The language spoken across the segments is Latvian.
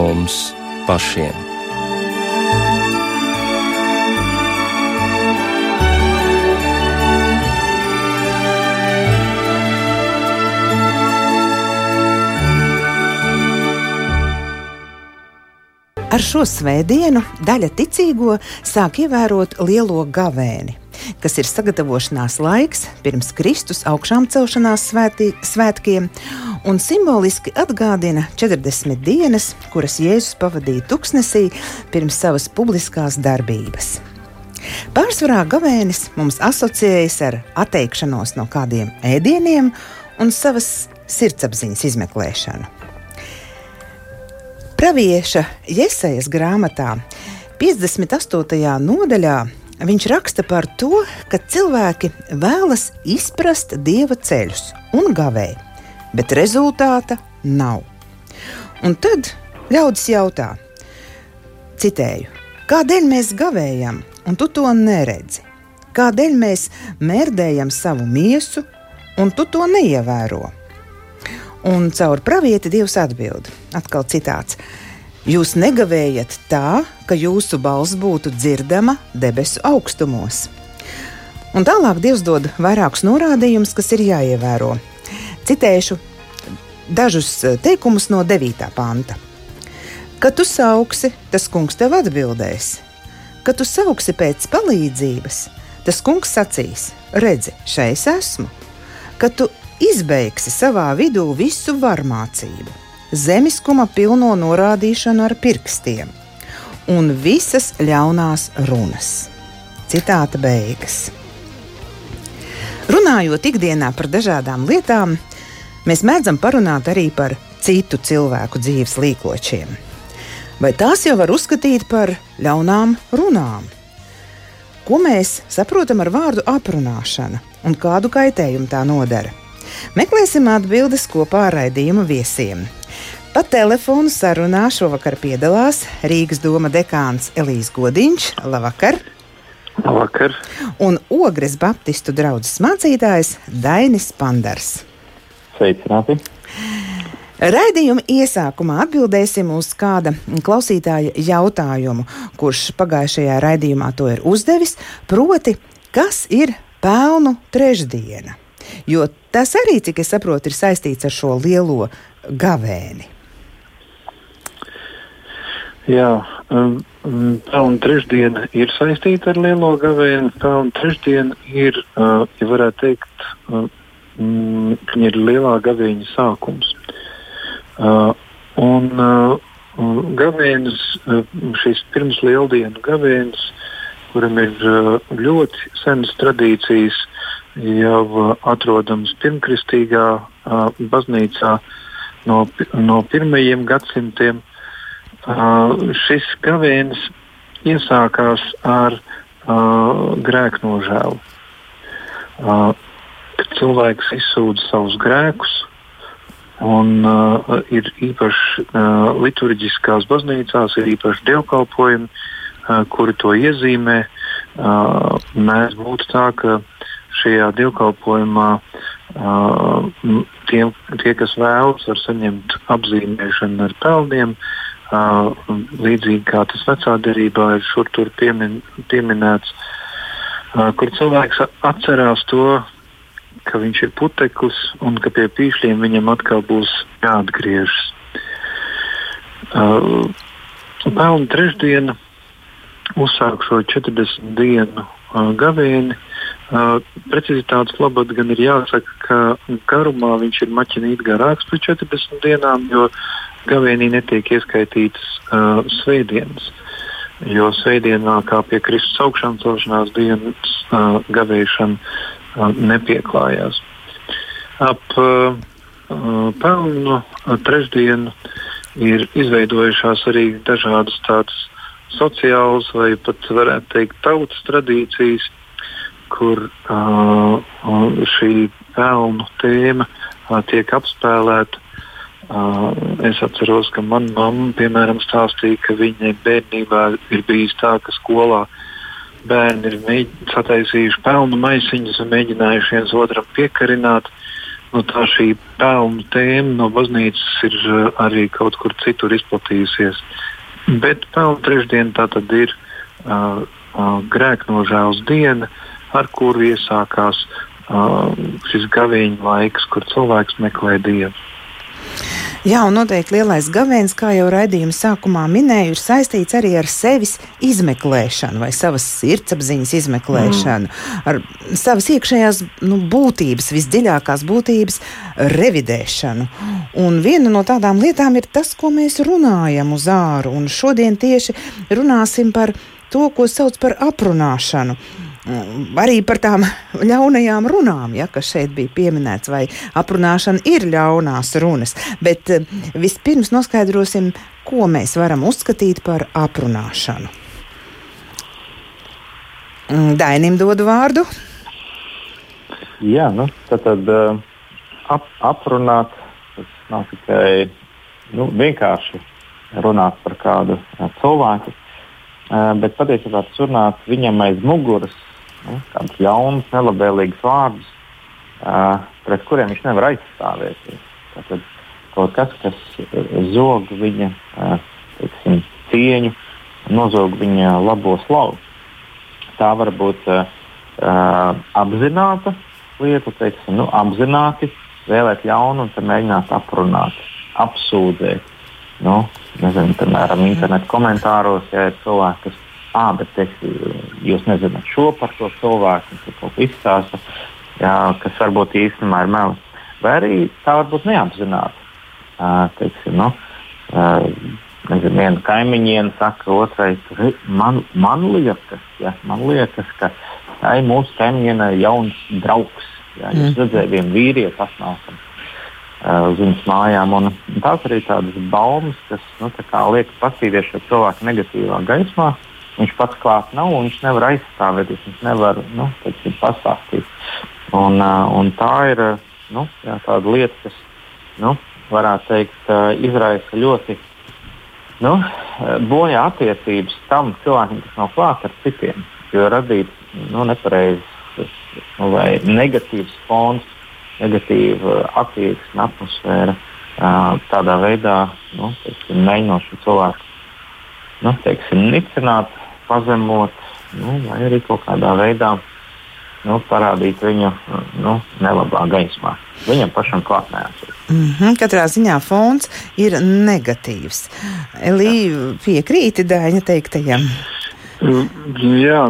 mums pašiem. Ar šo svētdienu daļa ticīgo sāk ievērot lielo gavēni, kas ir sagatavošanās laiks pirms Kristus augšām celšanās svētī, svētkiem, un simboliski atgādina 40 dienas, kuras Jēzus pavadīja tuksnesī pirms savas publiskās darbības. Pārsvarā gavēnis mums asociējas ar atteikšanos no kādiem ēdieniem un savas sirdsapziņas izmeklēšanu. Pravieša Jesejas grāmatā 58. nodaļā viņš raksta par to, ka cilvēki vēlas izprast dieva ceļus un gavē, bet rezultāta nav. Un tad ļaudis jautā, citēju, kādēļ mēs gavējam, un tu to neredzi? Kādēļ mēs mērdējam savu miesu, un tu to neievēro? Un caur pravieti Dievs atbild. Atkal citāts. Jūs negavējat tā, ka jūsu balss būtu dzirdama debesu augstumos. Un tālāk Dievs dod vairākus norādījumus, kas ir jāievēro. Citēšu dažus teikumus no 9. panta. Kad tu sauksi, tas kungs tev atbildēs. Kad tu sauksi pēc palīdzības, tas kungs sacīs: Redzi, šeit esmu. Kad tu izbeigsi savā vidū visu varmācību, zemiskuma pilno norādīšanu ar pirkstiem un visas ļaunās runas. Citāta beigas. Runājot ikdienā par dažādām lietām, mēs mēdzam parunāt arī par citu cilvēku dzīves līkločiem. Vai tās jau var uzskatīt par ļaunām runām? Ko mēs saprotam ar vārdu aprunāšana un kādu kaitējumu tā nodara? Meklēsim atbildes kopā ar raidījuma viesiem. Pa telefonu sarunā šovakar piedalās Rīgas doma dekāns Elīze Godiņš. Labvakar! Labvakar! Un Ogres Baptistu draugs mācītājs Dainis Pandars. Sveicināti! Raidījuma iesākumā atbildēsim uz kāda klausītāja jautājumu, kurš pagājušajā raidījumā to ir uzdevis, proti, kas ir pelnu trešdiena? Jo tas arī, cik es saprotu, ir saistīts ar šo lielo gavēni. Jā, um, um, pelnu trešdiena ir saistīta ar lielo gavēni. Pelnu trešdiena ir, uh, ja varētu teikt, uh, mm, ir lielā gavēņa sākums. Uh, un uh, gavēnis, uh, šis pirms lieldienu gavēnis, kuram ir uh, ļoti senas tradīcijas, jau uh, atrodams pirmkristīgā uh, baznīcā no, no pirmajiem gadsimtiem. Uh, šis gavēnis iesākās ar uh, grēku nožēlu. Uh, cilvēks izsūdz savus grēkus, un uh, ir īpaši uh, liturģiskās baznīcās, ir īpaši dievkalpojumi, uh, kuri to iezīmē. Uh, mēs būtu tā, ka šajā dievkalpojumā uh, tie, tie, kas vēlas, var saņemt apzīmēšanu ar pelniem. Uh, līdzīgi kā tas vecā derībā ir šur tur piemin, pieminēts, uh, kur cilvēks atcerās to, ka viņš ir puteklis un ka pie pīšļiem viņam atkal būs jāatgriežas. Uh, Pelnu trešdiena uzsāk šo 40 dienu uh, gavēni. Uh, precizitātes labad gan ir jāsaka, ka garumā viņš ir maķinīt garāks par 40 dienām, jo gavēnī netiek ieskaitītas uh, svētdienas. Jo svētdienā, kā pie Kristus augšām celšanās dienas, uh, gavēšana nepieklājās. Ap uh, uh pelnu uh, trešdienu ir izveidojušās arī dažādas tādas sociālas vai pat varētu teikt tautas tradīcijas, kur uh, šī pelnu tēma uh, tiek apspēlēta. Uh, es atceros, ka manā mamma piemēram stāstīja, ka viņai bērnībā ir bijis tā, ka skolā bērni ir sataisījuši pelnu maisiņus un mēģinājuši viens otram piekarināt. nu, tā šī pelnu tēma no baznīcas ir uh, arī kaut kur citur izplatījusies. Bet pelnu trešdiena tā tad ir uh, uh, grēknožēlas diena, ar kuru iesākās uh, šis gaviņu laiks, kur cilvēks meklē dievu. Jā, un noteikti lielais gavēns, kā jau raidījuma sākumā minēju, ir saistīts arī ar sevis izmeklēšanu vai savas sirdsapziņas izmeklēšanu, mm. ar savas iekšējās nu, būtības, visdziļākās būtības revidēšanu. Un viena no tādām lietām ir tas, ko mēs runājam uz āru, un šodien tieši runāsim par to, ko sauc par aprunāšanu arī par tām ļaunajām runām, ja, kas šeit bija pieminēts, vai aprunāšana ir ļaunās runas. Bet eh, vispirms noskaidrosim, ko mēs varam uzskatīt par aprunāšanu. Mm, Dainim dodu vārdu. Jā, nu, tad, tad eh, ap, aprunāt, tas nav tikai nu, vienkārši runāt par kādu eh, cilvēku, bet patiesībā runāt viņam aiz muguras nu, kādus ļaunus, nelabvēlīgus vārdus, uh, pret kuriem viņš nevar aizstāvēties. Tātad kaut kas, kas zog viņa uh, teiksim, cieņu, nozog viņa labo slavu. Tā var būt uh, apzināta lieta, teiksim, nu, apzināti vēlēt ļaunu un mēģināt aprunāt, apsūdzēt. Nu, nezinu, piemēram, internetu komentāros, ja ir cilvēki, kas ah, bet es, jūs nezināt šo par to cilvēku, kas kaut ko izstāsta, jā, kas varbūt īstenībā ir melis. Vai arī tā varbūt neapzināti. Uh, teiksim, nu, uh, nezinu, viena kaimiņiene saka otrai, man, man, liekas, ja, man liekas, ka tai mūsu kaimiņienei ir jauns draugs. Jūs mm. redzējāt, vienu vīrieti atnākam uh, uz viņas mājām. Un, tās arī tādas baumas, kas nu, liek paskatīties šo cilvēku negatīvā gaismā. Uh, viņš pats klāt nav viņš nevar aizstāvēties, viņš nevar nu, teiksim, pastāstīt. Un, un tā ir nu, jā, tāda lieta, kas nu, varētu teikt, izraisa ļoti nu, bojā attiecības tam cilvēkam, kas nav klāts ar citiem. Jo radīt nu, nepareizs nu, vai negatīvs fons, negatīva attieksme, atmosfēra. Tādā veidā nu, teiksim, mēģinot šo cilvēku nu, teiksim, nicināt, pazemot, nu, vai arī kaut kādā veidā nu, parādīt viņu nu, nelabā gaismā. Viņam pašam klāt neesot. Mm -hmm, katrā ziņā fons ir negatīvs. Elīja piekrīti Dāņa teiktajam. Jā,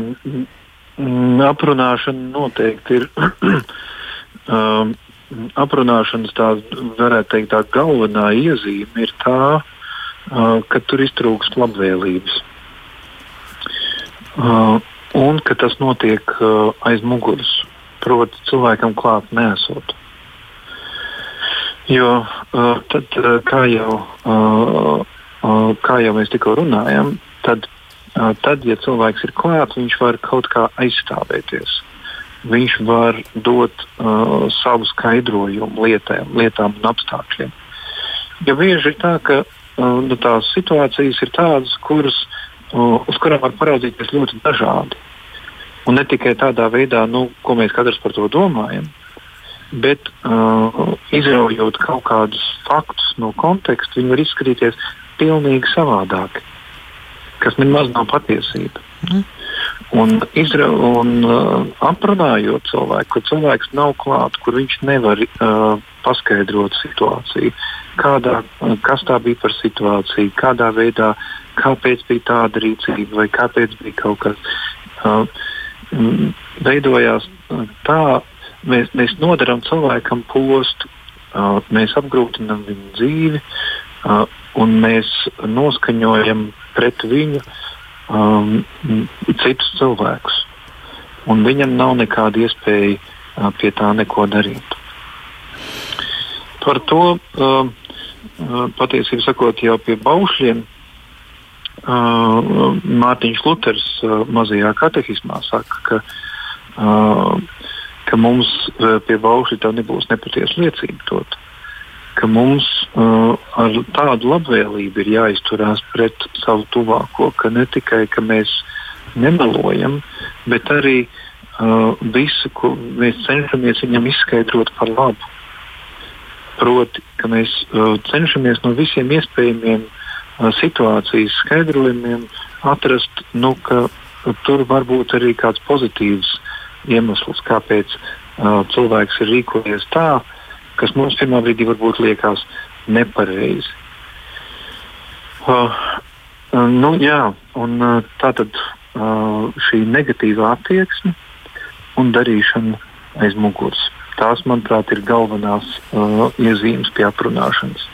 aprunāšana noteikti ir. um, aprunāšanas tā, varētu teikt, tā galvenā iezīme ir tā, uh, ka tur iztrūkst labvēlības. Uh, un ka tas notiek uh, aiz muguras, proti, cilvēkam klāt nesot. Jo uh, tad, kā, jau, kā jau mēs tikko runājam, tad, tad, ja cilvēks ir klāts, viņš var kaut kā aizstāvēties. Viņš var dot uh, savu skaidrojumu lietām, lietām un apstākļiem. Jo bieži ir tā, ka uh, nu, tās situācijas ir tādas, kuras uh, uz kurām var paraudzīties ļoti dažādi. Un ne tikai tādā veidā, nu, ko mēs katrs par to domājam, bet uh, izraujot kaut kādus faktus no konteksta, viņi var izskatīties pilnīgi savādāk, kas nemaz nav patiesība. Mm. Un, izra, un uh, aprunājot cilvēku, kur cilvēks nav klāts, kur viņš nevar uh, paskaidrot situāciju, kādā, uh, kas tā bija par situāciju, kādā veidā uh, kāpēc bija tāda rīcība vai kāpēc bija kaut kas. Uh, veidojās tā, mēs, mēs nodarām cilvēkam postu, uh, mēs apgrūtinām viņu dzīvi uh, un mēs noskaņojam pret viņu um, citus cilvēkus. Un viņam nav nekāda iespēja uh, pie tā neko darīt. Par to uh, patiesībā sakot, jau pie baušļiem Uh, Mārtiņš Luters mazajā katehismā saka, ka, ka mums pie baušļa tā nebūs nepatiesa liecība. Tot, ka mums uh, ar tādu labvēlību ir jāizturās pret savu tuvāko, ka ne tikai ka mēs nemelojam, bet arī uh, visu, ko mēs cenšamies viņam izskaidrot par labu. proti, ka mēs uh, cenšamies no visiem iespējamiem uh, situācijas skaidrojumiem atrast, nu, ka tur var būt arī kāds pozitīvs iemesls, kāpēc uh, cilvēks ir rīkojies tā, kas mums pirmā brīdī varbūt liekas nepareizi. Uh, uh, nu, jā, un, uh, tā tad uh, šī negatīvā attieksme un darīšana aiz muguras. Tās, manuprāt, ir galvenās uh, iezīmes pie aprunāšanas.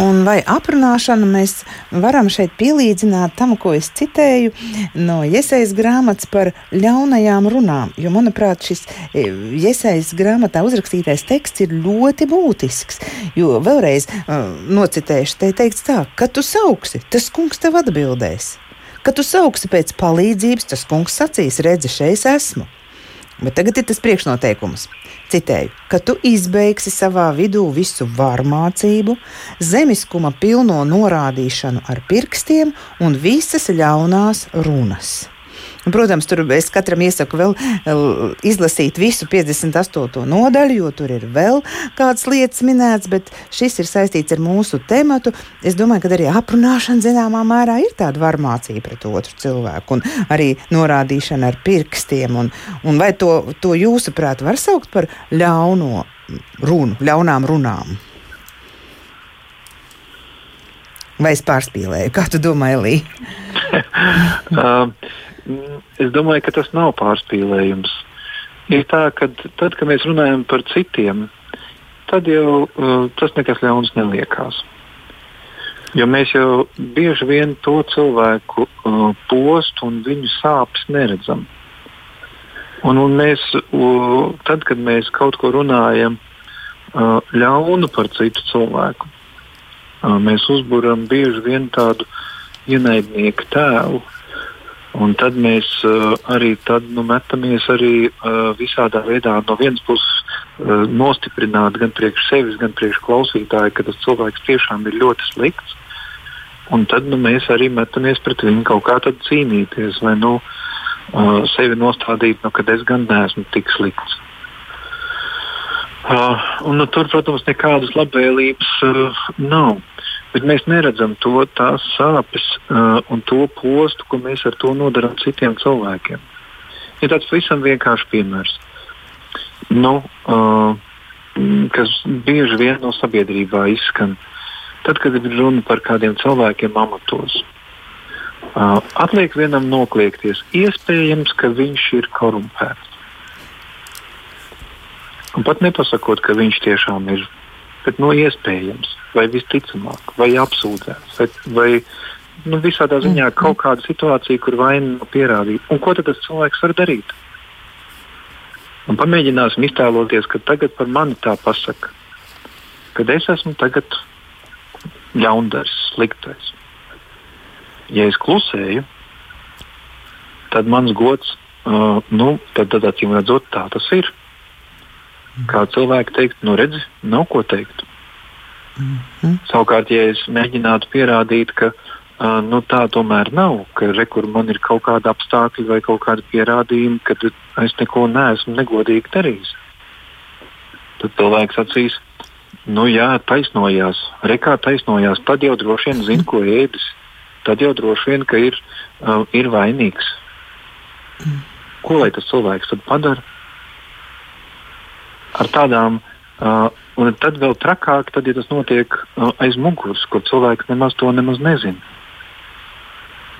Un vai aprunāšanu mēs varam šeit pielīdzināt tam, ko es citēju no Iesaijas grāmatas par ļaunajām runām? Jo, manuprāt, šis Iesaijas grāmatā uzrakstītais teksts ir ļoti būtisks. Jo vēlreiz uh, nocitēšu, te teikts tā, ka tu sauksi, tas kungs tev atbildēs. Kad tu sauksi pēc palīdzības, tas kungs sacīs, redzi, šeit esmu. Bet tagad ir tas priekšnoteikums. Citēju, ka tu izbeigsi savā vidū visu varmācību, zemiskuma pilno norādīšanu ar pirkstiem un visas ļaunās runas. Protams, tur es katram iesaku vēl izlasīt visu 58. nodaļu, jo tur ir vēl kādas lietas minētas, bet šis ir saistīts ar mūsu tematu. Es domāju, ka arī aprunāšana zināmā mērā ir tāda varmācība pret otru cilvēku un arī norādīšana ar pirkstiem. Un, un vai to, to jūsuprāt var saukt par ļauno runu, ļaunām runām? Vai es pārspīlēju? Kā tu domā, Elīja? uh, es domāju, ka tas nav pārspīlējums. Ir tā, ka tad, kad mēs runājam par citiem, tad jau uh, tas nekas ļauns neliekās. Jo mēs jau bieži vien to cilvēku uh, postu un viņu sāpes neredzam. Un, un mēs, uh, tad, kad mēs kaut ko runājam uh, ļaunu par citu cilvēku, uh, mēs uzbūram bieži vien tādu ienaidnieku tēlu. Un tad mēs uh, arī tad, nu, metamies arī uh, visādā veidā no vienas puses uh, nostiprināt gan priekš sevis, gan priekš klausītāju, ka tas cilvēks tiešām ir ļoti slikts. Un tad nu, mēs arī metamies pret viņu kaut kā cīnīties, vai nu, uh, sevi nostādīt, nu, ka es gan neesmu tik slikts. Uh, un, nu, tur, protams, nekādas labvēlības uh, nav. Bet mēs neredzam to tās sāpes uh, un to postu, ko mēs ar to nodarām citiem cilvēkiem. Ir tāds pavisam vienkāršs piemērs, nu, uh, kas bieži vien no sabiedrībā izskan. Tad, kad ir runa par kādiem cilvēkiem amatos, uh, atliek vienam nokliekties. Iespējams, ka viņš ir korumpēts. Un pat nepasakot, ka viņš tiešām ir, bet no nu, iespējams vai visticamāk, vai apsūdzēts, vai, vai nu, visādā ziņā mm. kaut kāda situācija, kur vaina nav pierādīta. Un ko tad tas cilvēks var darīt? Un pamēģināsim iztēloties, ka tagad par mani tā pasaka, ka es esmu tagad ļaundaris, sliktais. Ja es klusēju, tad mans gods, uh, nu, tad, tad acīm redzot, tā tas ir. Kā cilvēki teikt, nu redzi, nav ko teikt. Mm -hmm. Savukārt, ja es mēģinātu pierādīt, ka uh, nu, tā tomēr nav, ka rekur man ir kaut kāda apstākļa vai kaut kāda pierādījuma, ka es neko neesmu negodīgi darījis, tad cilvēks acīs, nu jā, taisnojās, rekā taisnojās, tad jau droši vien zina, ko ēdis, tad jau droši vien, ka ir, uh, ir vainīgs. Ko lai tas cilvēks tad padara? Ar tādām uh, Un tad vēl trakāk, tad, ja tas notiek uh, aiz muguras, kur cilvēks nemaz to nemaz nezina.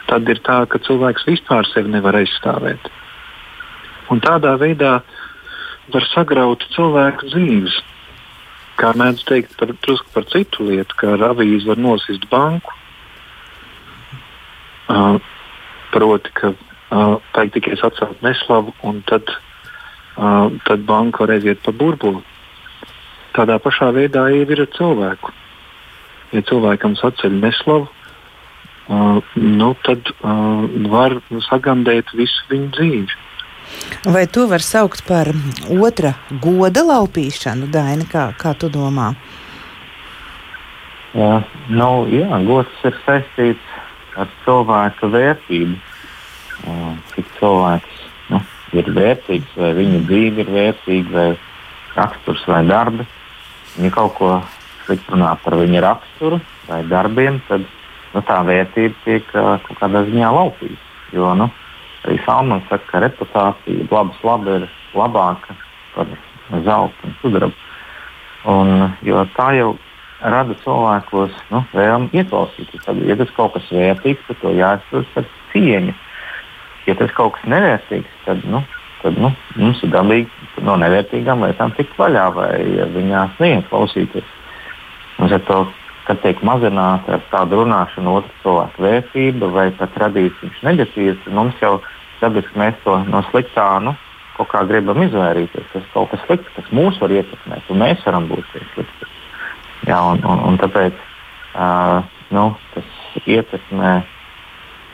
Tad ir tā, ka cilvēks vispār sevi nevar aizstāvēt. Un tādā veidā var sagraut cilvēku dzīves. Kā mēdz teikt par, par citu lietu, kā ar avīzi var nosist banku. Uh, proti, ka uh, ir tikai atcelt neslavu, un tad, tad banka var aiziet pa burbuli. Tādā pašā veidā ir ar cilvēku. Ja cilvēkam saceļ neslavu, uh, nu, tad uh, var sagandēt visu viņa dzīvi. Vai to var saukt par otra goda laupīšanu, Daina? Kā, kā tu domā? Jā, nu, jā, gods ir saistīts ar cilvēka vērtību. Uh, cik cilvēks ir vērtīgs, vai viņa dzīve ir vērtīga, vai raksturs vai darbi. viņi kaut ko slikti runā par viņa raksturu vai darbiem, tad nu, tā vērtība tiek kaut kādā ziņā laupīta. Jo nu, arī Salmans saka, ka reputācija laba slava ir labāka par zelta un sudraba. Un, jo tā jau rada cilvēkos nu, vēlmi ieklausīties. Tad, ja tas kaut kas vērtīgs, tad to jāiztur ar cieņu. Ja tas kaut kas nevērtīgs, tad, nu, tad nu, mums ir dabīgi no nevērtīgām lietām tikt vaļā vai ja viņās neieklausīties. Mums ar to, kad tiek mazināta ar tādu runāšanu otru cilvēku vērtība vai pat radīts viņš negatīvs, tad mums jau dabiski mēs to no sliktā nu, kaut kā gribam izvairīties. Tas ir kaut kas slikts, kas mūs var ietekmēt, un mēs varam būt tie slikti. Jā, un, un, un tāpēc uh, nu, tas ietekmē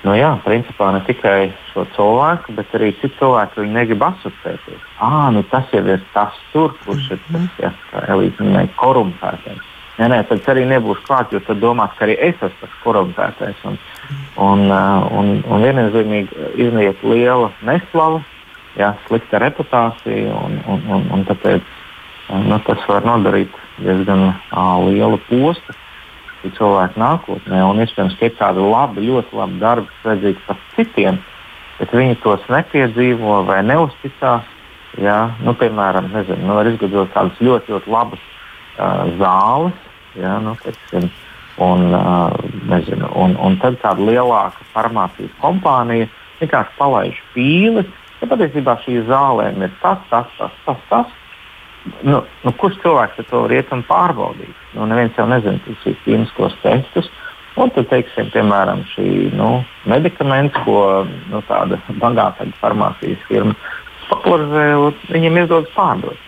nu, jā, principā ne tikai šo cilvēku, bet arī citu cilvēku viņi negrib asociēties. Ah, nu tas jau ir tas, tur, kurš ir tas, ja, kā Elīze minēja, korumpētais. Nē, nē, tad arī nebūs klāt, jo tad domās, ka arī es esmu tas korumpētais. Un, un, un, un viennozīmīgi izniet liela neslava, jā, slikta reputācija, un, un, un, un tāpēc nu, tas var nodarīt diezgan uh, lielu postu cilvēku nākotnē. Un iespējams, ka ir tādi labi, ļoti labi darbi, kas vajadzīgi pat citiem, bet viņi tos nepiedzīvo vai neuzticās. Jā, nu, piemēram, nezinu, nu, var izgudrot tādas ļoti, ļoti labas uh, zāles, jā, nu, teiksim, un, uh, nezinu, un, un tad tāda lielāka farmācijas kompānija vienkārši palaiž pīles, ka patiesībā šī zālēm ir tas, tas, tas, tas, tas nu, nu, kurš cilvēks to var iet un pārbaudīt? Nu, neviens jau nezina šīs klīniskos testus. Un tad, teiksim, piemēram, šī nu, medikaments, ko nu, tāda bagāta farmācijas firma popularizē, viņiem izdodas pārdot.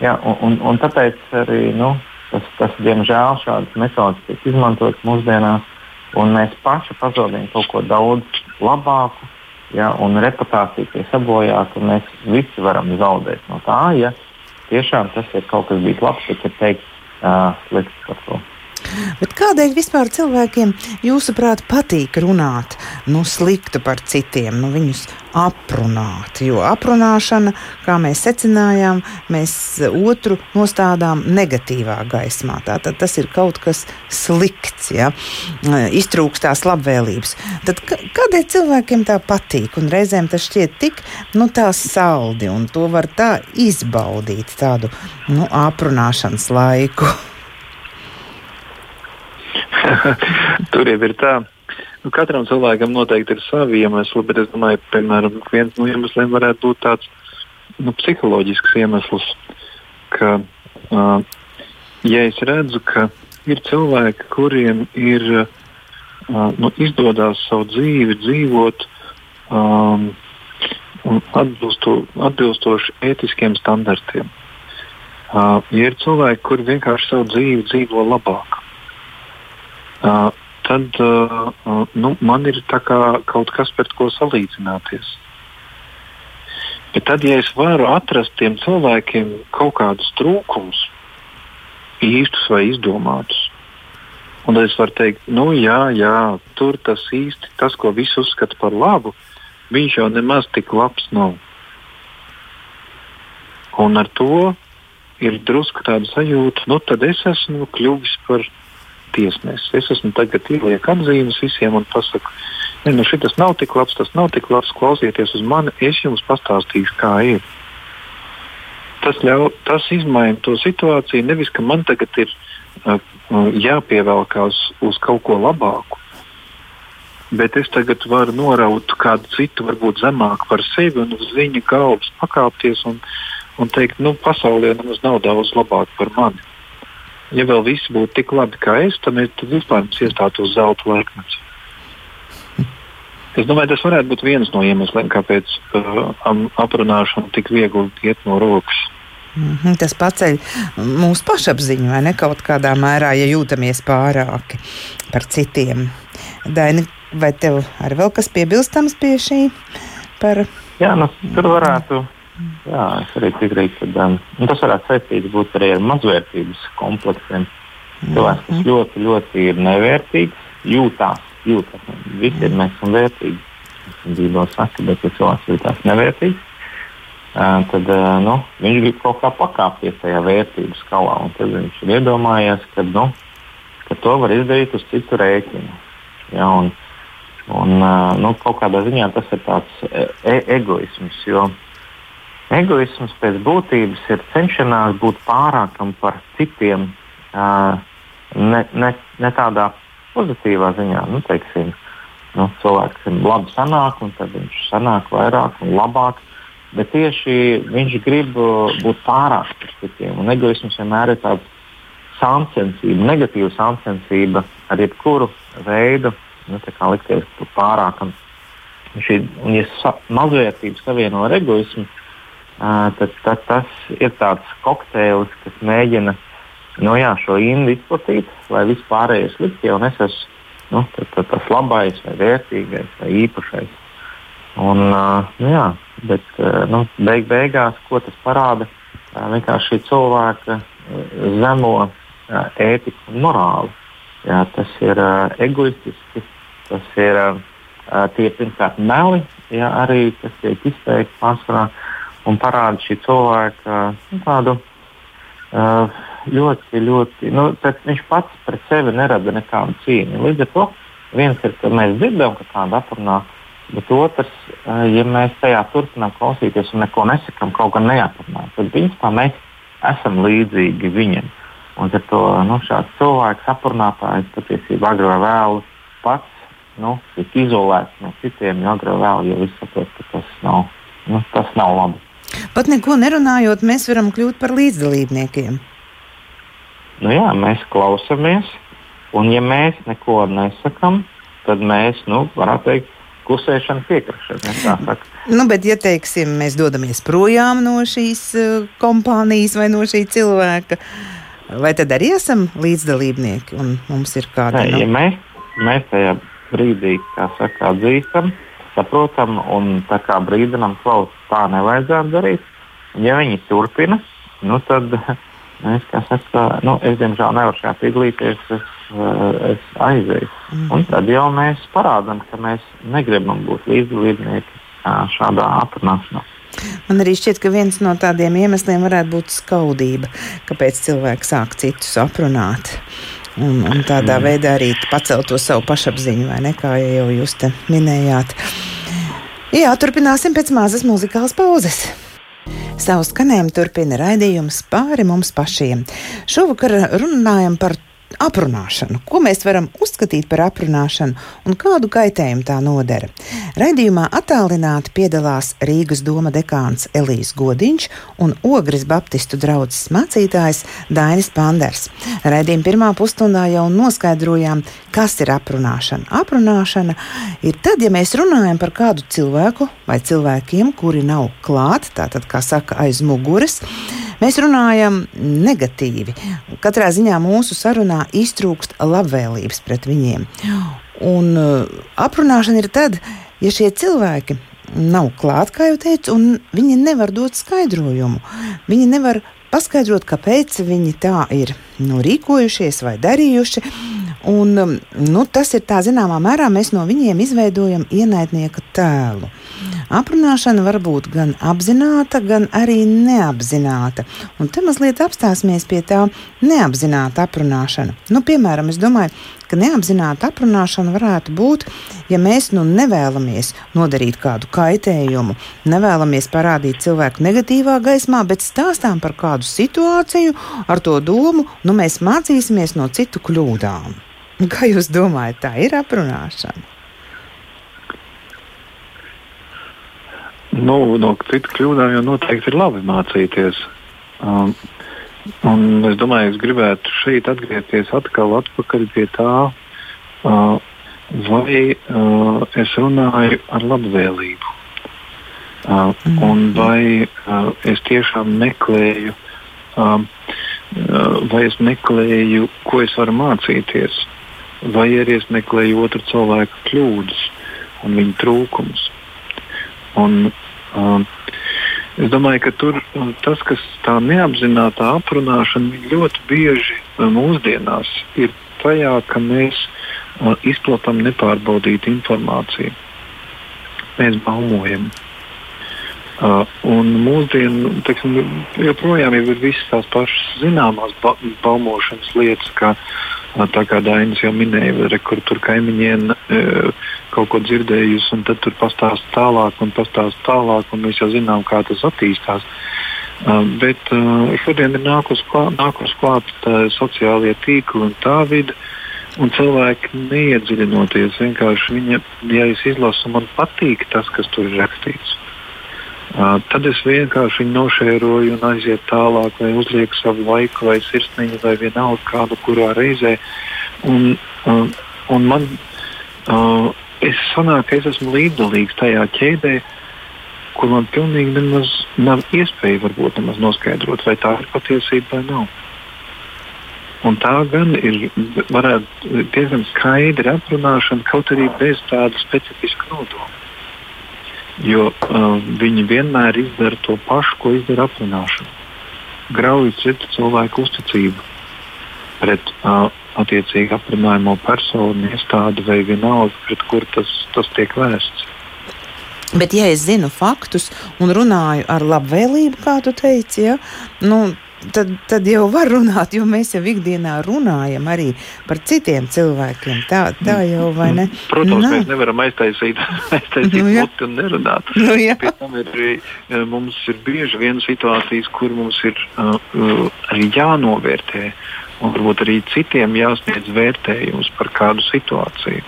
Ja, un, un, un tāpēc arī nu, tas, tas, diemžēl, šādas metodas tiek izmantotas mūsdienās, un mēs paši pazaudējam kaut ko daudz labāku, ja, un reputācija tiek sabojāta, un mēs visi varam zaudēt no tā. Ja, tiešām tas ir kaut kas bijis labs, bet ir teikt uh, slikts par to. Bet kādēļ vispār cilvēkiem, jūsuprāt, patīk runāt nu, sliktu par citiem, nu, viņus aprunāt? Jo aprunāšana, kā mēs secinājām, mēs otru nostādām negatīvā gaismā. Tātad tas ir kaut kas slikts, ja? iztrūkstās labvēlības. Tad kādēļ cilvēkiem tā patīk? Un reizēm tas šķiet tik nu, saldi, un to var tā izbaudīt, tādu nu, aprunāšanas laiku. Tur jau ir tā. Nu, katram cilvēkam noteikti ir savi iemesli, bet es domāju, piemēram, viens no iemesliem varētu būt tāds nu, psiholoģisks iemesls, ka, uh, ja es redzu, ka ir cilvēki, kuriem ir uh, nu, izdodas savu dzīvi dzīvot um, atbilsto, atbilstoši ētiskiem standartiem. Uh, ja ir cilvēki, kuri vienkārši savu dzīvi dzīvo labāk, uh, tad uh, nu, man ir kaut kas pret ko salīdzināties. Bet tad, ja es varu atrast tiem cilvēkiem kaut kādus trūkumus, īstus vai izdomātus, un tad es varu teikt, nu jā, jā, tur tas īsti, tas, ko visi uzskata par labu, viņš jau nemaz tik labs nav. Un ar to ir drusku tāda sajūta, nu tad es esmu kļuvis par viņu tiesnesis. Es esmu tagad ieliek atzīmes visiem un pasaku, ne, nu šis nav tik labs, tas nav tik labs, klausieties uz mani, es jums pastāstīšu, kā ir. Tas, ļau, tas izmaina to situāciju. Nevis, ka man tagad ir uh, jāpievelkās uz kaut ko labāku, bet es tagad varu noraut kādu citu, varbūt zemāku par sevi un uz viņa galvas pakāpties un, un teikt, nu, pasaulē nemaz nav daudz labāk par mani ja vēl visi būtu tik labi kā es, tad, mēs, tad vispār mums iestātos zelta laikmets. Es domāju, tas varētu būt viens no iemesliem, kāpēc uh, aprunāšana tik viegli iet no rokas. Mm -hmm, tas paceļ mūsu pašapziņu, vai ne kaut kādā mērā, ja jūtamies pārāki par citiem. Daini, vai tev ir vēl kas piebilstams pie šī? Par... Jā, nu, tur varētu Jā, es arī piekrītu, ka um, nu, tas varētu saistīts būt arī ar mazvērtības kompleksiem. Cilvēks, kas mhm. ļoti, ļoti ir nevērtīgs, jūtās, jūtās. Visi ir mēs esam vērtīgi. Dzīvo saka, bet ja cilvēks jūtās nevērtīgs, tad nu, viņš grib kaut kā pakāpties tajā vērtību skalā. Tad viņš ir iedomājies, ka, nu, ka to var izdarīt uz citu rēķinu. Ja, un, un, nu, kaut kādā ziņā tas ir tāds e, e egoisms. Jo egoisms pēc būtības ir cenšanās būt pārākam par citiem, ne, ne, ne tādā pozitīvā ziņā. Nu, teiksim, nu, cilvēkam labi sanāk, un tad viņš sanāk vairāk un labāk bet tieši viņš grib būt pārāk par citiem. Un egoisms vienmēr ir tāds sāncensība, negatīva sāncensība ar jebkuru veidu, nu, kā likties pārākam. Šī, un, ja sa, mazvērtība savieno ar egoismu, tad, tad tas ir tāds kokteils, kas mēģina nu, jā, šo indu izplatīt, lai vispārējais liktie, un es esmu nu, tad, tad tas labais, vai vērtīgais, vai īpašais. Un, uh, nu, jā, bet uh, nu, beig beigās, ko tas parāda? Uh, vienkārši cilvēka zemo ētiku un morāli. Jā, tas ir uh, egoistiski, tas ir uh, tie pirmkārt meli, jā, arī kas tiek izteikti pārsvarā un parāda šī cilvēka nu, tādu uh, ļoti, ļoti, nu, viņš pats pret sevi nerada nekādu cīņu. Līdz ar to viens ir, ka mēs dzirdam, ka kāda aprunā Bet otrs, ja mēs tajā turpinām klausīties un neko nesakām, kaut gan neatrunājam, tad principā mēs esam līdzīgi viņam. Un ar to nu, šāds cilvēks, aprunātājs, patiesībā agrāk vai vēlu pats nu, tiek izolēts no citiem, jo agrāk vai vēlu jau viss saprot, ka tas nav, nu, tas nav labi. Pat neko nerunājot, mēs varam kļūt par līdzdalībniekiem. Nu, jā, mēs klausāmies, un ja mēs neko nesakām, tad mēs, nu, varētu teikt, klusēšana, piekrišana. Nu, bet, ja teiksim, mēs dodamies projām no šīs uh, kompānijas vai no šī cilvēka, vai tad arī esam līdzdalībnieki un mums ir kāda no... ja mēs, mēs tajā brīdī, kā saka, atzīstam, saprotam un tā kā brīdinam, klaus, tā nevajadzētu darīt. Ja viņi turpina, nu tad es, saka, nu, es diemžēl nevaru šajā piedalīties. Es, es aizēju. Mm. Un tad jau mēs parādām, ka mēs negribam būt līdzdalībnieki šādā aprunāšanā. Man arī šķiet, ka viens no tādiem iemesliem varētu būt skaudība, kāpēc cilvēks sāk citus aprunāt. Un, un tādā mm. veidā arī pacelt to savu pašapziņu, vai ne, kā jau jūs te minējāt. Jā, turpināsim pēc mazas muzikālas pauzes. Savu skanējumu turpina raidījums pāri mums pašiem. Šovakar runājam par aprunāšanu. Ko mēs varam uzskatīt par aprunāšanu un kādu kaitējumu tā nodara? Raidījumā attālināti piedalās Rīgas doma dekāns Elīs Godiņš un Ogres Baptistu draugs mācītājs Dainis Panders. Raidījuma pirmā pusstundā jau noskaidrojām, kas ir aprunāšana. Aprunāšana ir tad, ja mēs runājam par kādu cilvēku vai cilvēkiem, kuri nav klāt, tātad, kā saka, aiz muguras. Mēs runājam negatīvi. Katrā ziņā mūsu sarunā iztrūkst labvēlības pret viņiem. Un uh, aprunāšana ir tad, ja šie cilvēki nav klāt, kā jau teicu, un viņi nevar dot skaidrojumu. Viņi nevar paskaidrot, kāpēc viņi tā ir nu, rīkojušies vai darījuši. Un, um, nu, tas ir tā zināmā mērā, mēs no viņiem izveidojam ienaidnieka tēlu. Aprunāšana var būt gan apzināta, gan arī neapzināta. Un te mazliet apstāsimies pie tā neapzināta aprunāšana. Nu, piemēram, es domāju, ka neapzināta aprunāšana varētu būt, ja mēs nu nevēlamies nodarīt kādu kaitējumu, nevēlamies parādīt cilvēku negatīvā gaismā, bet stāstām par kādu situāciju ar to domu, nu mēs mācīsimies no citu kļūdām. Kā jūs domājat, tā ir aprunāšana? Nu, no citu kļūdām jau noteikti ir labi mācīties. Um, un es domāju, es gribētu šeit atgriezties atkal pie tā, uh, vai uh, es runāju ar labvēlību. Uh, mm. Un vai uh, es tiešām meklēju, uh, uh, vai es meklēju, ko es varu mācīties, vai arī es meklēju otru cilvēku kļūdas un viņa trūkumus. Un, Um, es domāju, ka tur tas, kas tā neapzināta aprunāšana ļoti bieži uh, mūsdienās ir tajā, ka mēs uh, izplatām nepārbaudītu informāciju. Mēs baumojam. Uh, un mūsdienu teiksim, joprojām ir visas tās pašas zināmās ba baumošanas lietas, kā, uh, kā Dainis jau minēja, re, kur tur kaimiņiem uh, kaut ko dzirdējusi, un tad tur pastāst tālāk un pastāst tālāk, un mēs jau zinām, kā tas attīstās. Uh, bet uh, šodien ir nākus klāt, nākus klāt sociālie tīkli un tā vide. Un cilvēki neiedziļinoties, vienkārši viņa, ja es izlasu, man patīk tas, kas tur ir rakstīts. Uh, tad es vienkārši viņu nošēroju un aizietu tālāk, vai uzlieku savu laiku, vai sirsniņu, vai vienalga kādu, kurā reizē. Un, uh, un man, uh, es sanāku, ka es esmu līdzdalīgs tajā ķēdē, kur man pilnīgi nemaz nav iespēja varbūt nemaz noskaidrot, vai tā ir patiesība vai nav. Un tā gan ir diezgan skaidra aprunāšana, kaut arī bez tāda specifiska nodoma. Jo uh, viņi vienmēr izdara to pašu, ko izdara aprunāšana. Grauj citu cilvēku uzticību pret uh, attiecīgi aprunājamo personu, iestādi vai vienalga, pret kur tas, tas tiek vērsts. Bet, ja es zinu faktus un runāju ar labvēlību, kā tu teici, ja, nu, tad, tad jau var runāt, jo mēs jau ikdienā runājam arī par citiem cilvēkiem. Tā, tā jau vai ne? Protams, Nā. mēs nevaram aiztaisīt, aiztaisīt nu, muti un nerunāt. Nu, ir, eh, mums ir bieži vien situācijas, kur mums ir uh, arī jānovērtē. Un varbūt arī citiem jāsniedz vērtējums par kādu situāciju,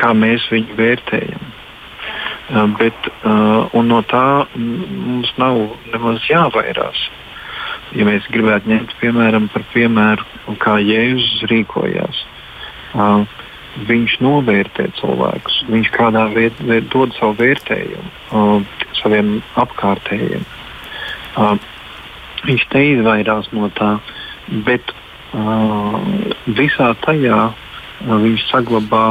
kā mēs viņu vērtējam. Uh, bet, uh, no tā mums nav nemaz jāvairās. Ja mēs gribētu ņemt piemēram par piemēru, kā Jēzus rīkojās. Uh, viņš novērtē cilvēkus, viņš kādā veidā dod savu vērtējumu saviem apkārtējiem. Viņš neizvairās no tā, bet visā tajā viņš saglabā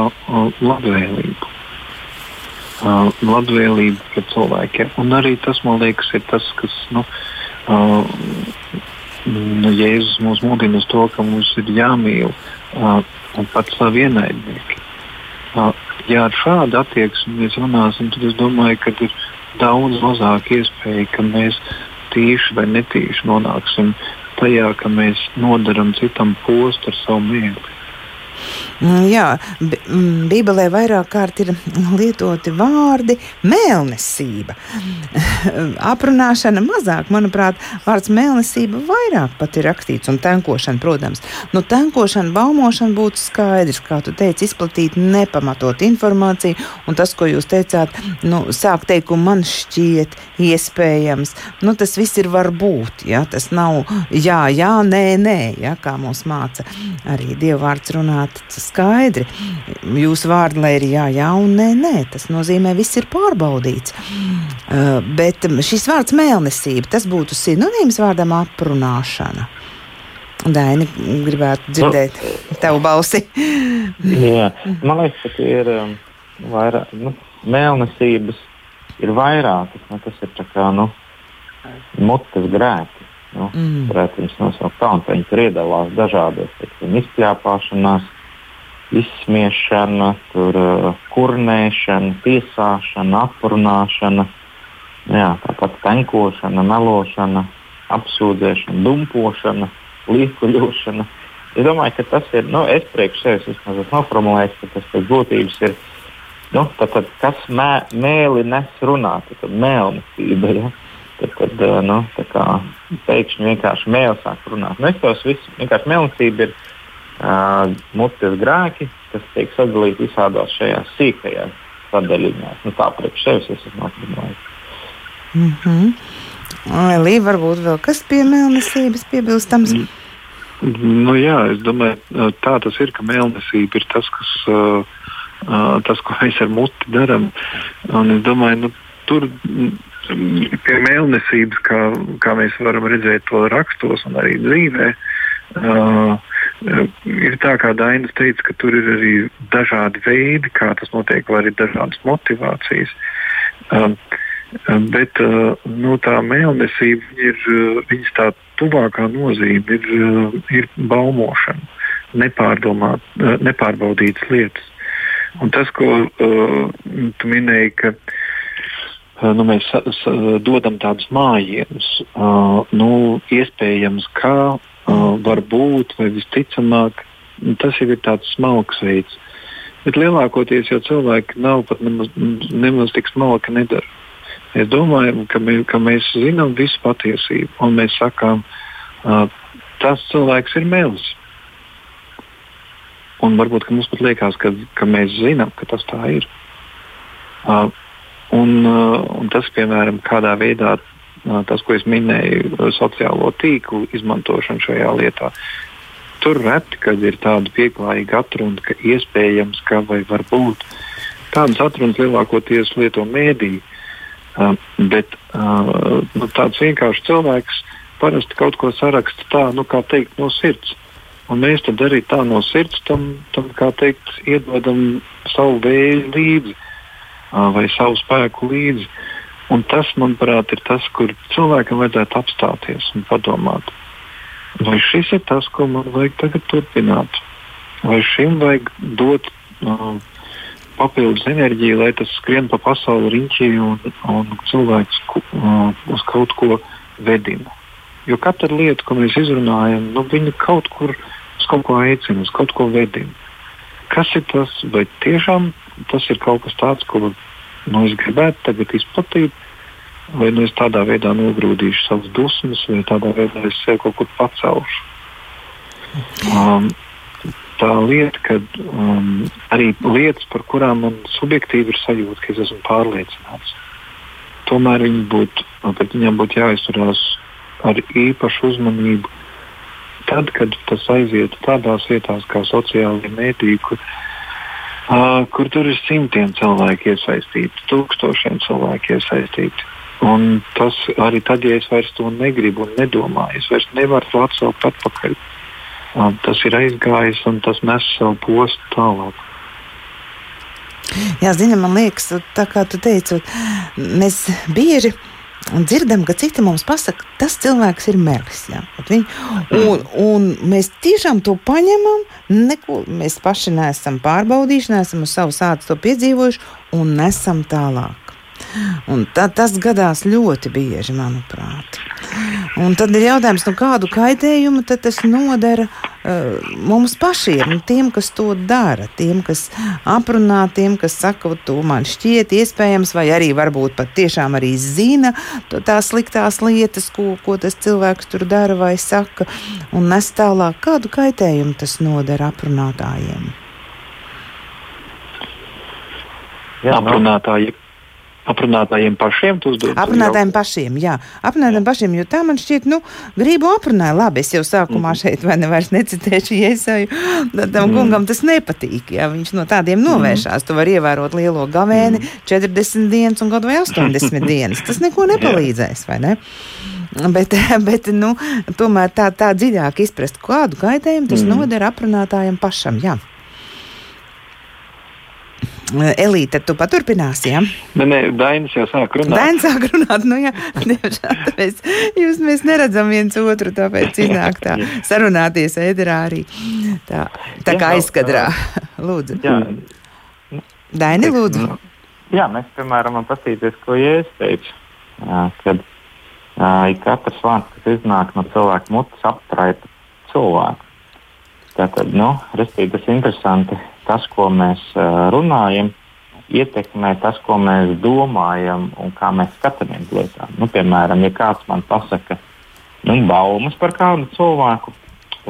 labvēlību. Labvēlību pret cilvēkiem. Un arī tas, man liekas, ir tas, kas nu, nu, Jēzus mūs mudina uz to, ka mums ir jāmīl pat savi ienaidnieki. Ja ar šādu attieksmi mēs runāsim, tad es domāju, ka ir daudz mazāk iespēja, ka mēs tīši vai netīši nonāksim tajā, ka mēs nodaram citam postu ar savu mīlestību. Mm, jā, mm, Bībelē vairāk kārt ir lietoti vārdi mēlnesība. Aprunāšana mazāk, manuprāt, vārds mēlnesība vairāk pat ir rakstīts, un tenkošana, protams. Nu, tenkošana, baumošana būtu skaidrs, kā tu teici, izplatīt nepamatot informāciju, un tas, ko jūs teicāt, nu, sāk teikumu man šķiet iespējams, nu, tas viss ir varbūt, ja, tas nav jā, jā, nē, nē, ja, kā mums māca arī Dievvvārds runāt skaidri. Jūsu vārdi, lai ir jā, jā un nē, nē, tas nozīmē, viss ir pārbaudīts. Uh, bet šis vārds mēlnesība, tas būtu sinonīms vārdam aprunāšana. Daini, gribētu dzirdēt no, tavu balsi. jā, man liekas, ka ir um, vairāk, nu, mēlnesības ir vairākas. Nu, tas ir tā kā, nu, mutes grēki. Nu, mm. Varētu viņus nosaukt tā, un viņi tur iedalās dažādos teiksim, izpļāpāšanās, izsmiešana, tur, uh, kurnēšana, tiesāšana, aprunāšana, jā, tāpat tenkošana, melošana, apsūdzēšana, dumpošana, līkuļošana. Es domāju, ka tas ir, nu, es priekš sevis vismaz esmu noformulējis, ka tas pēc būtības ir, nu, tad, tad, kas mē, mēli nes runāt, tad mēlnesība, ja? tad, tad uh, nu, tā kā pēkšņi vienkārši mēli sāk runāt. Nu, es tos visus, vienkārši mēlnesība ir uh, mutes grēki, kas tiek sadalīti visādās šajās sīkajās sadaļās. Nu, tā priekš sevis es esmu atbildējis. Mm -hmm. Elī, varbūt vēl kas pie mēlnesības piebilstams? Mm. Nu, jā, es domāju, tā tas ir, ka mēlnesība ir tas, kas, uh, uh, tas ko mēs ar muti darām. Es domāju, nu, tur pie mēlnesības, kā, kā mēs varam redzēt to rakstos un arī dzīvē, uh, ir tā, kā Dainis teica, ka tur ir arī dažādi veidi, kā tas notiek, vai arī dažādas motivācijas. Um, bet uh, nu, tā mēlnesība ir uh, viņas tā tuvākā nozīme, ir, uh, ir baumošana, uh, nepārbaudītas lietas. Un tas, ko uh, tu minēji, ka nu, mēs dodam tādus mājienus. Nu, iespējams, kā varbūt, vai visticamāk, tas jau ir tāds smalks veids. Bet lielākoties jau cilvēki nav pat nemaz, nemaz tik smalki nedara. Mēs domājam, ka, mē, ka mēs zinām visu patiesību, un mēs sakām, uh, tas cilvēks ir melis. Un varbūt mums pat liekas, ka, ka mēs zinām, ka tas tā ir. Uh, un, uh, un tas, piemēram, kādā veidā uh, tas, ko es minēju, sociālo tīklu izmantošanu šajā lietā, tur reti, kad ir tāda pieklājīga atruna, ka iespējams, ka vai varbūt tādas atrunas lielākoties lieto mēdīju. Uh, bet uh, nu, tāds vienkāršs cilvēks parasti kaut ko saraksta tā, nu, kā teikt, no sirds. Un mēs tad arī tā no sirds tam, tam kā teikt, iedodam savu vēju līdzi uh, vai savu spēku līdzi. Un tas, manuprāt, ir tas, kur cilvēkam vajadzētu apstāties un padomāt. Vai šis ir tas, ko man vajag tagad turpināt? Vai šim vajag dot uh, papildus enerģiju, lai tas skrien pa pasauli riņķī un, un cilvēks uh, uz kaut ko vedina? Jo katra lieta, ko mēs izrunājam, nu, viņa kaut kur uz kaut ko aicina, uz kaut ko vedina. Kas ir tas? Vai tiešām tas ir kaut kas tāds, ko nu, es gribētu tagad izplatīt? vai nu es tādā veidā nogrūdīšu savas dusmas, vai tādā veidā es sev kaut kur pacelšu. Um, tā lieta, ka um, arī lietas, par kurām man subjektīvi ir sajūta, ka es esmu pārliecināts, tomēr viņi būtu, pret viņiem būtu jāizturās ar īpašu uzmanību. Tad, kad tas aizietu tādās vietās kā sociālajā mēdī, kur, uh, kur tur ir simtiem cilvēku iesaistīti, tūkstošiem cilvēku iesaistīti, Un tas arī tad, ja es vairs to negribu un nedomāju, es vairs nevaru to atsaukt atpakaļ. Um, tas ir aizgājis un tas nes savu postu tālāk. Jā, zini, man liekas, tā kā tu teici, mēs bieži dzirdam, ka citi mums pasaka, tas cilvēks ir? Viņ, un, un mēs tiešām to paņemam, neko mēs paši neesam pārbaudījuši, neesam uz savu sācu to piedzīvojuši un nesam tālāk. Un tā, tas gadās ļoti bieži, manuprāt. Un tad ir jautājums, nu, kādu kaitējumu tas nodara uh, mums pašiem, nu, tiem, kas to dara, tiem, kas aprunā, tiem, kas saka, to man šķiet iespējams, vai arī varbūt pat tiešām arī zina tās sliktās lietas, ko, ko tas cilvēks tur dara vai saka, un nes tālāk, kādu kaitējumu tas nodara aprunātājiem. Jā, aprunātāji Aprunātājiem pašiem tu uzdod? Aprunātājiem pašiem, jā. Aprunātājiem pašiem, jo tā man šķiet, nu, gribu aprunāt. Labi, es jau sākumā mm. šeit vai ne vairs necitēšu iesaju. Tam mm. kungam tas nepatīk, ja viņš no tādiem mhm. novēršās. Mm. Tu vari ievērot lielo gavēni mm. 40 dienas un kaut vai 80 dienas. Tas neko nepalīdzēs, vai ne? Bet, bet nu, tomēr tā, tā dziļāk izprast, kādu kaitējumu tas mm. nodara aprunātājiem pašam. Jā. Elīte, tu paturpināsi, jā? Ja? Nē, nē, Dainis jau sāk runāt. Dainis sāk runāt, nu jā, diemžēl mēs, jūs, mēs neredzam viens otru, tāpēc iznāk tā sarunāties ēderā arī tā, tā kā aizkadrā. Lūdzu. Jā. Daini, lūdzu. Jā, mēs, piemēram, man patīties, ko Jēzus teica, kad uh, katrs vārds, kas iznāk no cilvēka mutes, aptraita cilvēku. Tātad, nu, restīt, tas ir interesanti tas, ko mēs runājam, ietekmē tas, ko mēs domājam un kā mēs skatāmies lietām. Nu, piemēram, ja kāds man pasaka nu, baumas par kādu cilvēku,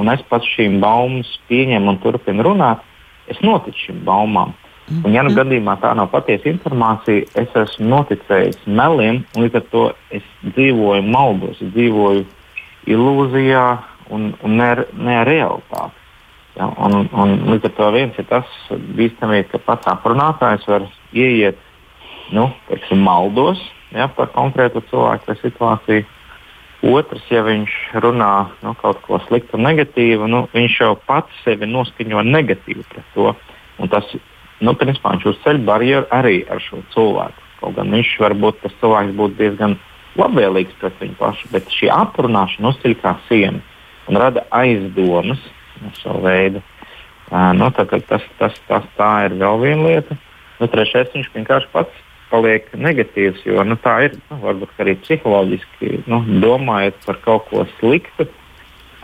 un es pats šīm baumas pieņemu un turpinu runāt, es noticu šīm baumām. Un, ja nu mhm. gadījumā tā nav patiesa informācija, es esmu noticējis meliem, un līdz ar to es dzīvoju maldos, es dzīvoju ilūzijā un, un ne, ne realitāti. Ja, un, un līdz ar to viens ir tas bīstamība, ka pats aprunātājs var ieiet nu, teiksim, maldos ja, par konkrētu cilvēku vai situāciju. Otrs, ja viņš runā nu, kaut ko sliktu negatīvu, nu, viņš jau pats sevi noskaņo negatīvi pret to. Un tas, nu, principā, viņš uzceļ barjeru arī ar šo cilvēku. Kaut gan viņš varbūt tas cilvēks būtu diezgan labvēlīgs pret viņu pašu, bet šī aprunāšana uzceļ kā siena un rada aizdomas savu veidu. Uh, nu, tā, tas, tas, tas, tā ir vēl viena lieta. Nu, trešais, viņš vienkārši pats paliek negatīvs. Jo nu, tā ir nu, varbūt arī psiholoģiski nu, domājot par kaut ko sliktu.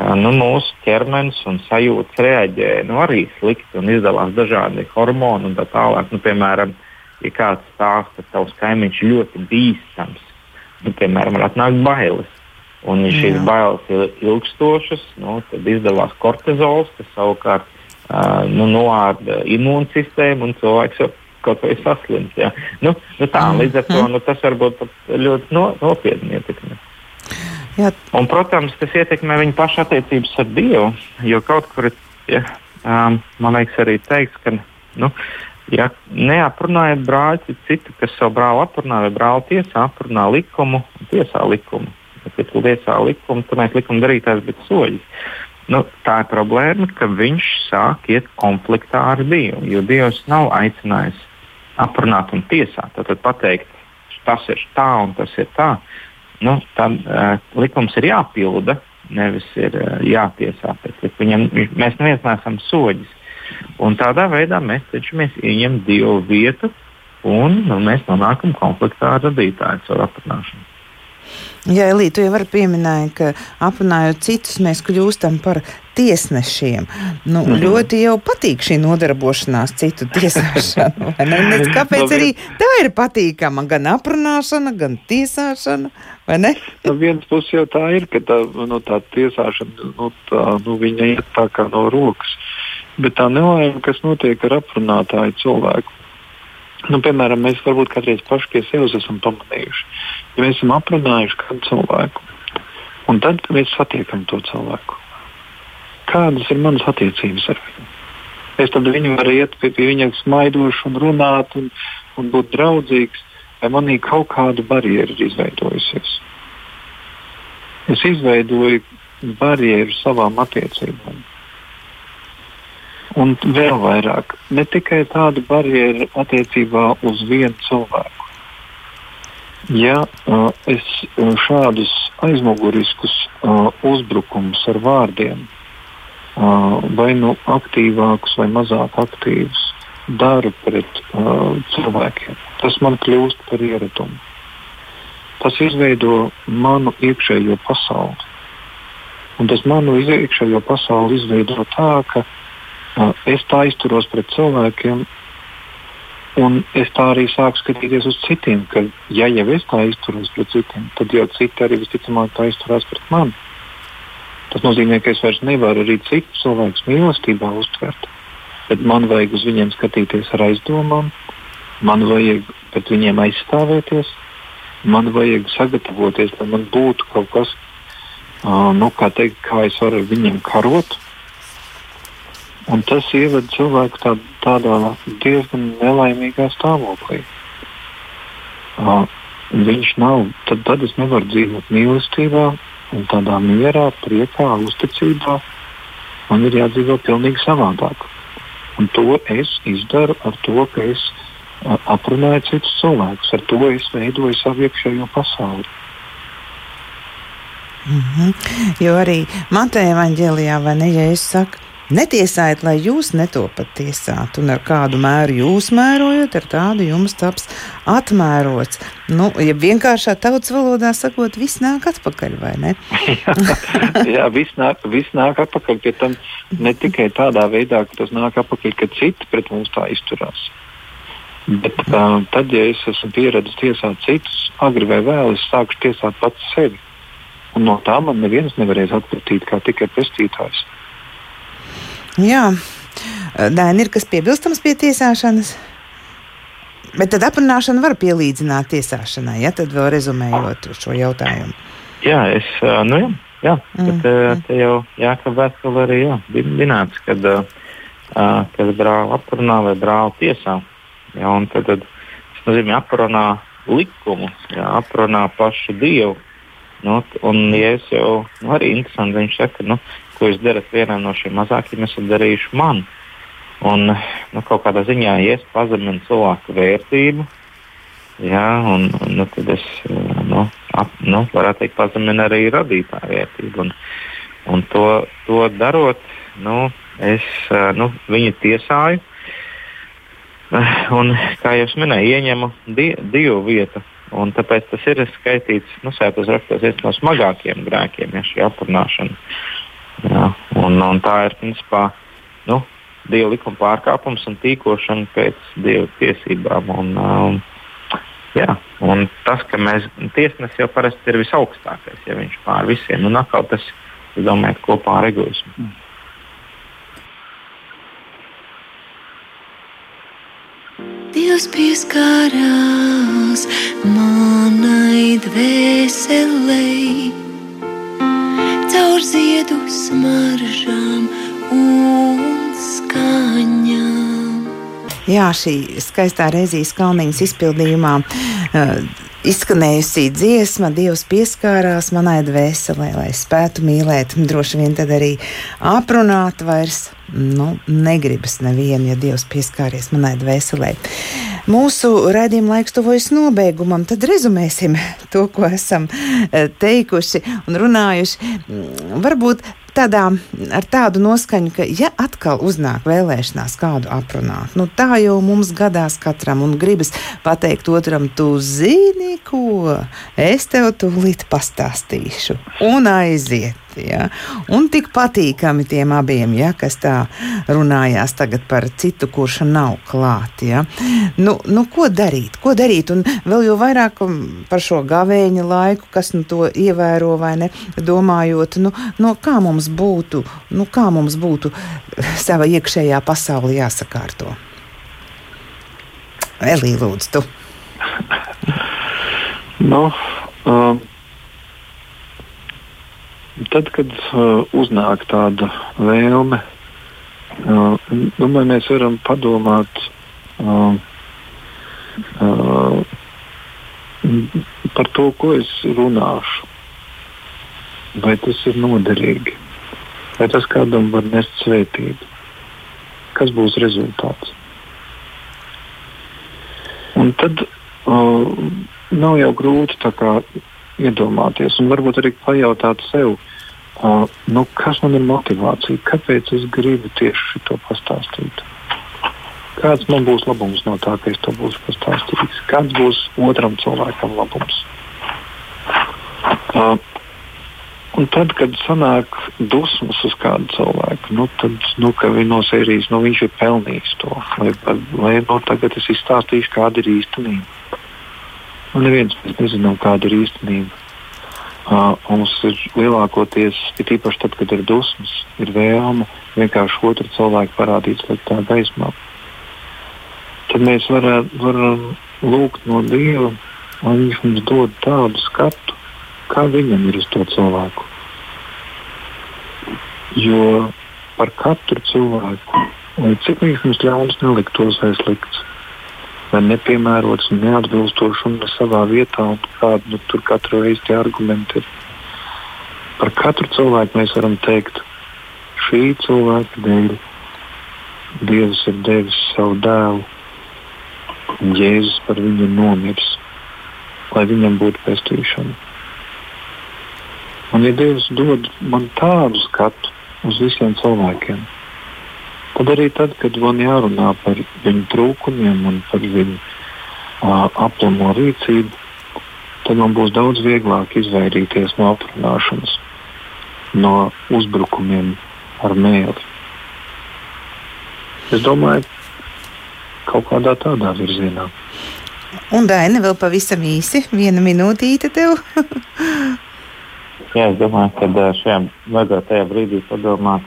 Nu, mūsu ķermenis un sajūta reaģē nu, arī slikti un izdalās dažādi hormoni un tā tālāk. Nu, piemēram, ja kāds stāsta, ka tavs kaimiņš ļoti bīstams, nu, piemēram, var atnākt bailes. Un, ja šīs bailes ir ilgstošas, nu, tad izdalās kortizols, kas savukārt uh, nu, noārda imūnsistēmu un cilvēks jau kaut vai saslims. Ja. Nu, nu tā, mm. Līdz ar to nu, tas var būt ļoti no, nopietni ietekmi. Jā. Un, protams, tas ietekmē viņa paša attiecības ar Dievu. Jo kaut kur, ja, um, man liekas, arī teiks, ka nu, ja neaprunājat brāli citu, kas savu brāli aprunā, vai brāli tiesā aprunā likumu, tiesā likumu. Tiesā likumu, tad mēs likuma darītājs, bet soļi. Nu, tā ir problēma, ka viņš sāk iet konfliktā ar Dievu, jo Dievs nav aicinājis aprunāt un tiesāt. Tad pateikt, tas ir tā un tas ir tā. Nu, tad uh, likums ir jāpilda, nevis ir uh, jātiesā. Viņam, mēs neviens neesam soģis. Un tādā veidā mēs cenšamies ieņemt Dievu vietu, un nu, mēs nonākam konfliktā ar radītāju caur aprunāšanu. Jā, Elīte, tu jau vari pieminēt, ka aprunājot citus, mēs kļūstam par tiesnešiem. Nu, mm -hmm. Ļoti jau patīk šī nodarbošanās citu tiesāšanu. Ne? Ne, kāpēc arī tā ir patīkama? Gan aprunāšana, gan tiesāšana. No vienas puses jau tā ir, ka tā, nu, tā tiesāšana nu, tā, nu, iet tā kā no rokas. Bet tā nelaime, kas notiek ar aprunātāju cilvēku, Nu, piemēram, mēs varbūt kādreiz paši pie sevis esam pamanījuši, ja mēs esam aprunājuši kādu cilvēku, un tad mēs satiekam to cilvēku. Kādas ir manas attiecības ar viņu? Es tad viņu varu iet pie, pie viņa smaidoši un runāt un, un būt draudzīgs, vai manī kaut kāda barjera ir izveidojusies. Es izveidoju barjeru savām attiecībām. Un vēl vairāk, ne tikai tāda barjera attiecībā uz vienu cilvēku. Ja uh, es šādus aizmuguriskus uh, uzbrukumus ar vārdiem, uh, vai nu aktīvākus, vai mazāk aktīvus, daru pret uh, cilvēkiem, tas man kļūst par ieradumu. Tas izveido manu iekšējo pasauli. Un tas manu iekšējo pasauli izveido tā, ka uh, es tā izturos pret cilvēkiem, un es tā arī sāku skatīties uz citiem. Ka, ja jau es tā izturos pret citiem, tad jau citi arī visticamāk tā izturās pret mani. Tas nozīmē, ka es vairs nevaru arī citu cilvēku mīlestībā uztvert. Bet man vajag uz viņiem skatīties ar aizdomām, man vajag pret viņiem aizstāvēties, man vajag sagatavoties, lai man būtu kaut kas, uh, nu, kā teikt, kā es varu ar viņiem karot Un tas ievada cilvēku tā, tādā diezgan nelaimīgā stāvoklī. Uh, viņš nav, tad, tad es nevaru dzīvot mīlestībā, un tādā mierā, priekā, uzticībā. Man ir jādzīvo pavisam savādāk. Un to es izdaru ar to, ka es uh, aprunāju citus cilvēkus, ar to es veidoju savu iekšējo pasauli. Mm -hmm. Jo arī Mateja evanģēlijā, vai ne, ja es saku, Netiesājiet, lai jūs netopat tiesāt, un ar kādu mēru jūs mērojat, ar tādu jums taps atmērots. Nu, ja vienkāršā tautas valodā sakot, viss nāk atpakaļ, vai ne? jā, jā viss, nāk, viss nāk atpakaļ pie tam ne tikai tādā veidā, ka tas nāk atpakaļ, ka citi pret mums tā izturās. Bet uh, tad, ja es esmu pieredzējis tiesāt citus, agri vai vēl, es sāku tiesāt pats sevi. Un no tā man neviens nevarēs atpūtīt kā tikai pestītājs. Jā, Dēni, ir kas piebilstams pie tiesāšanas? Bet tad aprunāšana var pielīdzināt tiesāšanai, ja tad vēl rezumējot šo jautājumu. Jā, es, nu jā, jā mm. te, te jau jākab vēstule arī jā, minēts, kad, kad brāli aprunā vai brāli tiesā. Jā, un tad, tad tas nozīmē aprunā likumu, jā, aprunā pašu Dievu. Nu, un, ja es jau nu, arī interesanti, viņš saka, nu, ko jūs darat vienam no šiem mazākiem, esat darījuši man. Un nu, kaut kādā ziņā, ja es pazeminu cilvēku vērtību, jā, un, nu, tad es nu, ap, nu, varētu teikt, pazeminu arī radītāju vērtību. Un, un to, to darot, nu, es nu, viņu tiesāju. Un, kā jau minēju, ieņemu di divu vietu. Un tāpēc tas ir skaitīts nu, sētos rakstos no smagākiem grēkiem, ja šī aprunāšana. Jā, un, un tā ir principā nu, dieva likuma pārkāpums un tīkošana pēc dieva tiesībām. Un, um, jā, un tas, ka mēs tiesnesis jau parasti ir visaugstākais, ja viņš pār visiem, un atkal tas, es domāju, kopā ar egoismu. Mm. Dievs pieskārās manai dvēselē, caur ziedu smaržām un skaņām. Jā, šī skaistā reizes kalniņas izpildījumā. Uh, Izskanējusi dziesma, Dievs pieskārās manai dvēselē, lai spētu mīlēt. Droši vien tad arī aprunāt vairs nu, negribas nevienu, ja Dievs pieskāries manai dvēselē. Mūsu raidījuma laiks tuvojas nobeigumam, tad rezumēsim to, ko esam eh, teikuši un runājuši. Varbūt tādā, ar tādu noskaņu, ka, ja atkal uznāk vēlēšanās kādu aprunāt, nu tā jau mums gadās katram un gribas pateikt otram, tu zini, ko es tev tūlīt pastāstīšu un aiziet. Ja? Un tik patīkami tiem abiem, ja, kas tā runājās tagad par citu, kurš nav klāt. Ja? Nu, nu, ko darīt? Ko darīt? Un vēl jau vairāk par šo gavēņa laiku, kas nu to ievēro vai ne, domājot, nu, no kā mums būtu, nu, kā mums būtu sava iekšējā pasaule jāsakārto. Elī, lūdzu, tu. Nu, um, Tad, kad uh, uznāk tāda vēlme, uh, domāju, mēs varam padomāt uh, uh, par to, ko es runāšu. Vai tas ir noderīgi, vai tas kādam var nest svētību, kas būs rezultāts. Un tad uh, nav jau grūti iedomāties un varbūt arī pajautāt sev, uh, nu, kas man ir motivācija, kāpēc es gribu tieši šo pastāstīt. Kāds man būs labums no tā, ka es to būšu pastāstījis? Kāds būs otram cilvēkam labums? Uh, Un tad, kad sanāk dusmas uz kādu cilvēku, nu, tad nu, no sērijas nu, viņš ir pelnījis to. Vai, vai nu, tagad es izstāstīšu, kāda ir īstenība. Un neviens mēs nezinām, kāda ir īstenība. Uh, mums ir lielākoties, ir īpaši tad, kad ir dusmas, ir vēlme vienkārši otru cilvēku parādīt sliktā gaismā. Tad mēs varam, varam lūgt no Dieva, lai Viņš mums dod tādu skatu, kā viņam ir uz to cilvēku. Jo par katru cilvēku, lai cik viņš mums ļauns neliktos vai slikts, vai nepiemērots un neatbilstošs un ne savā vietā, un kāda nu, tur katru reizi tie argumenti ir. Par katru cilvēku mēs varam teikt, šī cilvēka dēļ Dievs ir devis savu dēlu, un Jēzus par viņu nomirs, lai viņam būtu pestīšana. Un, ja Dievs dod man tādu skatu uz visiem cilvēkiem, Tad arī tad, kad man jārunā par viņu trūkumiem un par viņu uh, aplamo rīcību, tad man būs daudz vieglāk izvairīties no aprunāšanas, no uzbrukumiem ar mēli. Es domāju, kaut kādā tādā virzienā. Un Daina vēl pavisam īsi, viena minūtīte tev. Jā, es domāju, ka šajā vajadzētu brīdī padomāt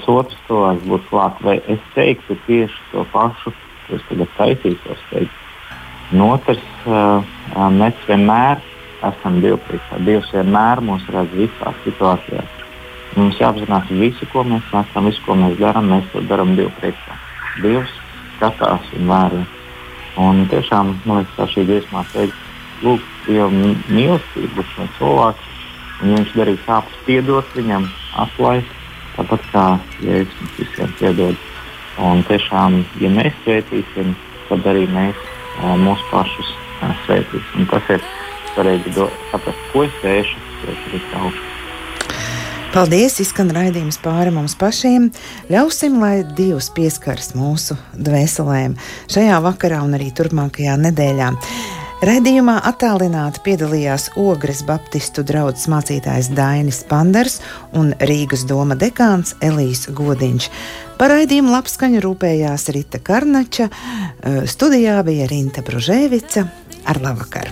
tas otrs cilvēks būs klāts. Vai es teiktu tieši to pašu, ko es tagad taisītos teikt. Un otrs, uh, mēs vienmēr esam divpriekšā. Dievs vienmēr mūs redz visās situācijās. Mums jāapzinās visu, ko mēs esam, visu, ko mēs darām, mēs to darām divpriekšā. Dievs skatās un vēro. Un tiešām, man liekas, tā šī dziesmā teikt, lūk, Dieva mīlestību šo cilvēku. Viņš darīs sāpes, piedot viņam, atlaist Tāpat kā Jēzus mums visiem piedod. Un tiešām, ja mēs svētīsim, tad arī mēs mūsu pašus svētīsim. Tas ir svarīgi saprast, ko es sēšu, kas ir augšā. Paldies, izskan raidījums pāri mums pašiem. Ļausim, lai Dievs pieskaras mūsu dvēselēm šajā vakarā un arī turpmākajā nedēļā. Raidījumā attālināti piedalījās Ogres Baptistu draugs mācītājs Dainis Panders un Rīgas doma dekāns Elīs Godiņš. Par raidījumu labskaņu rūpējās Rita Karnača, studijā bija Rinta Bružēvica ar labvakaru.